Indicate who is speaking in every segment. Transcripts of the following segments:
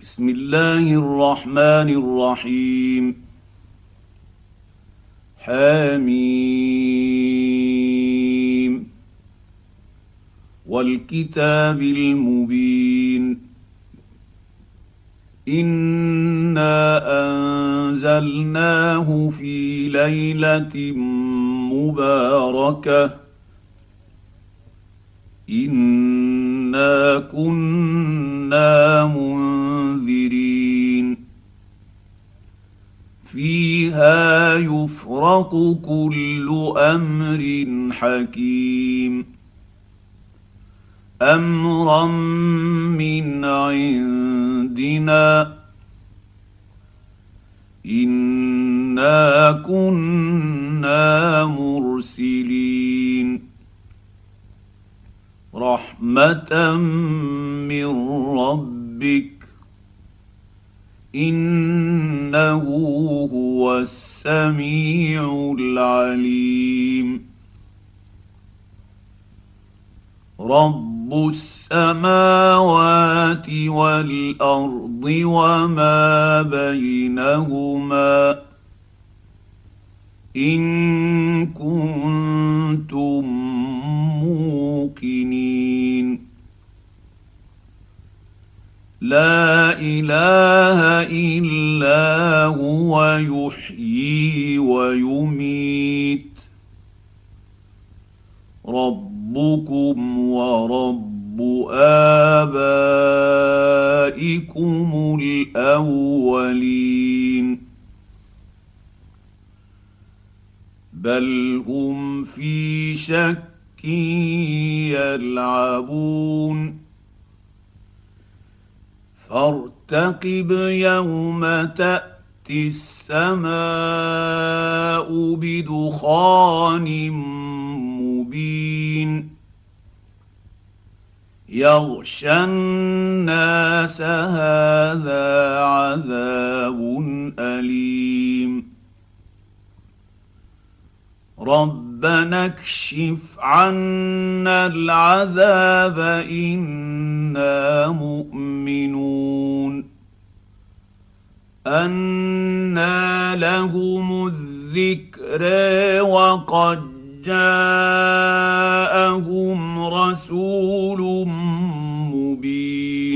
Speaker 1: بسم الله الرحمن الرحيم. حميم. والكتاب المبين. إنا أنزلناه في ليلة مباركة. إنا كنا منذرين. فيها يفرق كل أمر حكيم. أمرا من عندنا. إنا كنا مرسلين. رحمة من ربك. إنه هو السميع العليم. رب السماوات والأرض وما بينهما إن كنتم موقنين. لا إله إلا هو يحيي ويميت. ربكم ورب آبائكم الأولين. بل هم في شك يلعبون. فارتقب يوم تأتي السماء بدخان مبين. يغشى الناس هذا عذاب أليم. ربنا اكشف عنا العذاب إنا مؤمنون. أنى لهم الذكر وقد جاءهم رسول مبين.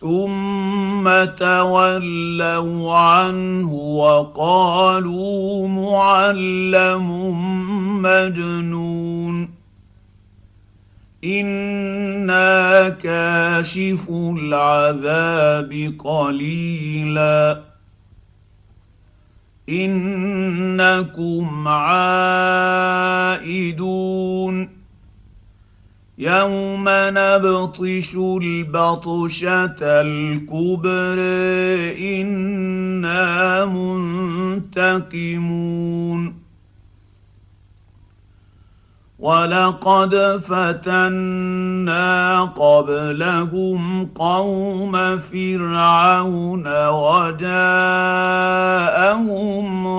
Speaker 1: ثم تولوا عنه وقالوا معلم مجنون. أنا كاشف العذاب قليلا. انكم عائدون. يوم نبطش البطشه الكبر أنا منتقمون ولقد فتنا قبلهم قوم فرعون وجاءهم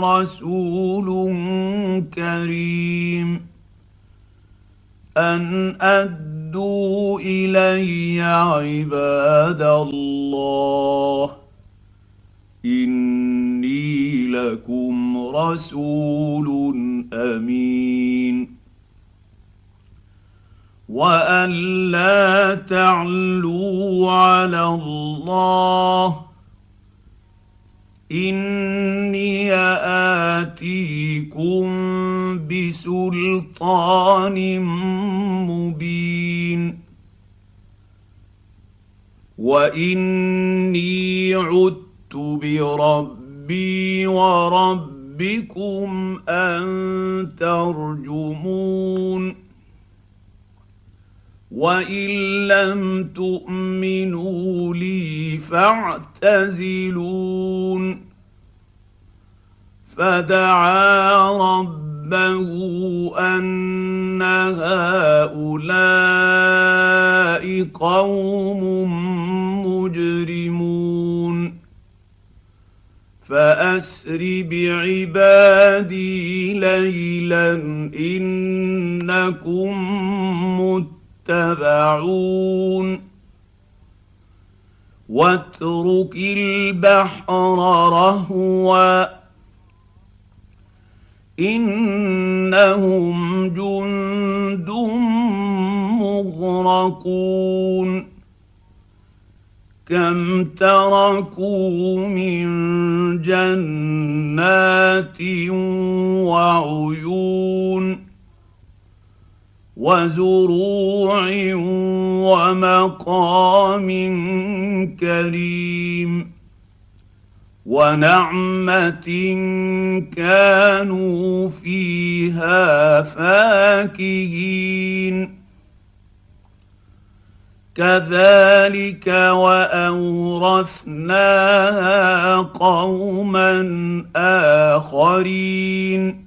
Speaker 1: رسول كريم ان ادوا الي عباد الله اني لكم رسول امين وان لا تعلوا على الله اني اتيكم بسلطان مبين. وإني عدت بربي وربكم أن ترجمون. وإن لم تؤمنوا لي فاعتزلون. فدعا ربه ان هؤلاء قوم مجرمون فاسر بعبادي ليلا انكم متبعون واترك البحر رهوا إنهم جند مغرقون. كم تركوا من جنات وعيون وزروع ومقام كريم. ونعمة كانوا فيها فاكهين. كذلك وأورثناها قوما آخرين.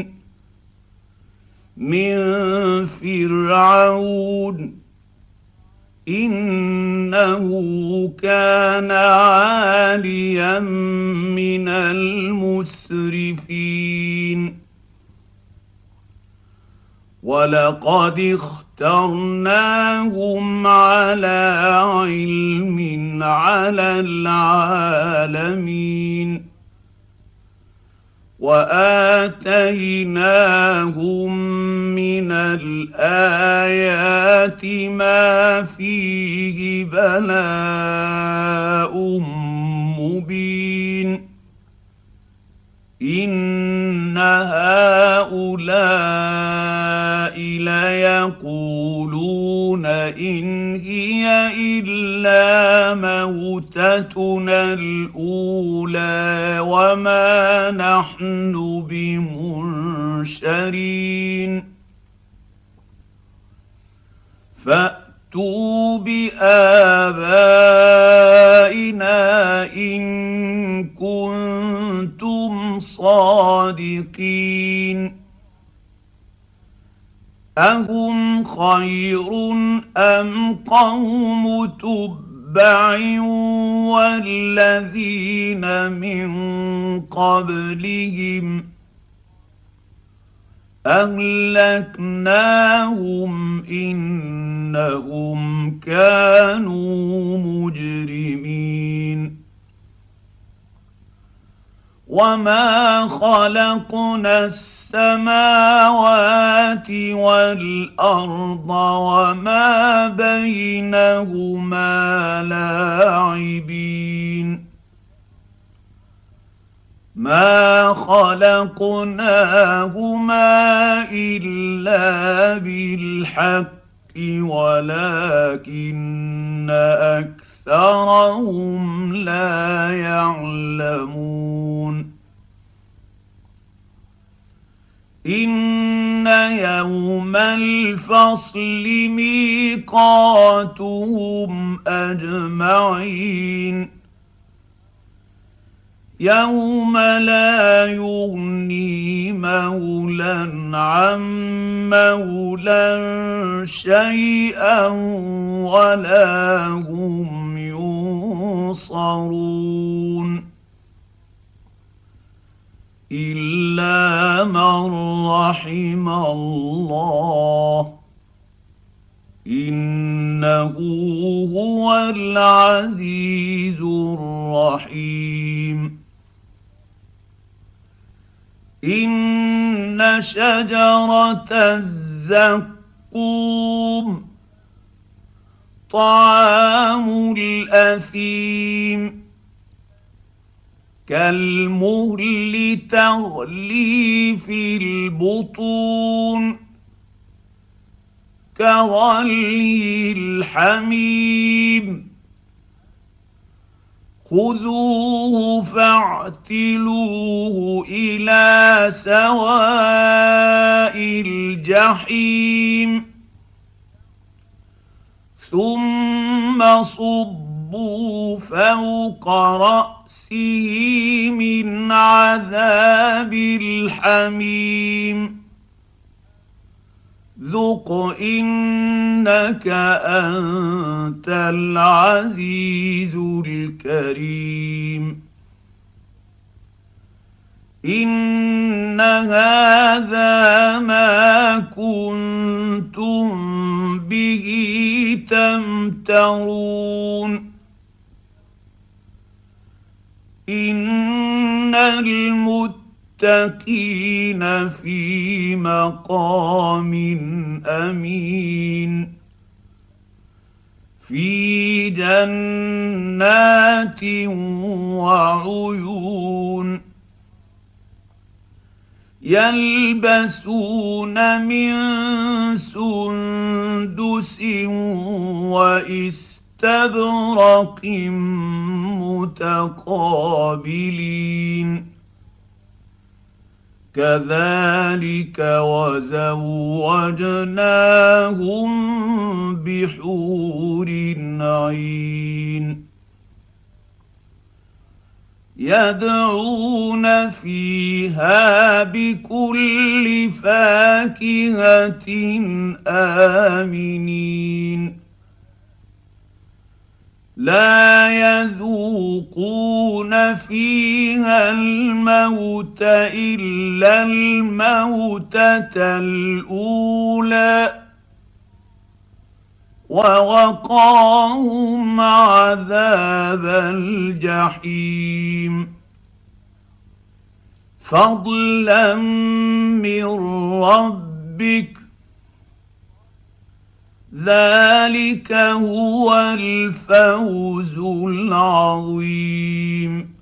Speaker 1: من فرعون. إنه كان عاليا من المسرفين. ولقد اخترناهم على علم على العالمين. وآتيناهم من الآيات ما فيه بلاء مبين. إن هؤلاء ليقولون إن إلا موتتنا الأولى وما نحن بمنشرين. فأتوا بآبائنا إن كنتم صادقين. أهم خير أم قوم تبع والذين من قبلهم أهلكناهم إنهم كانوا مجرمين وما خلقنا السماوات والارض وما بينهما لاعبين ما خلقناهما الا بالحق ولكن أكثرهم لا يعلمون. إن يوم الفصل ميقاتهم أجمعين. يوم لا يغني مولى عن مولى شيئا ولا هم ينصرون إلا من رحم الله إنه هو العزيز الرحيم إن شجرة الزقوم طعام الأثيم كالمهل تغلي في البطون كغلي الحميم خذوه فاعتلوه إلى سواء الجحيم ثم صب فوق رأسه من عذاب الحميم. ذق انك انت العزيز الكريم. إن هذا ما كنتم به تمترون. إن المتقين في مقام أمين. في جنات وعيون. يلبسون من سندس واستبرق متقابلين. كذلك وزوجناهم بحور عين. يدعون فيها بكل فاكهة آمنين. لا يذوقون فيها الموت إلا الموتة الأولى. ووقاهم عذاب الجحيم. فضلا من ربك. ذلك هو الفوز العظيم.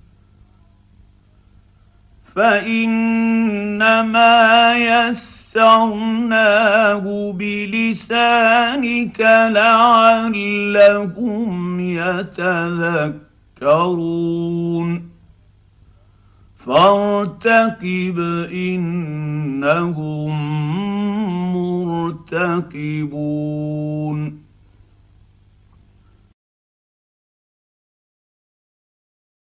Speaker 1: فإنما يسرناه بلسانك لعلهم يتذكرون. فارتقب إنهم مرتقبون.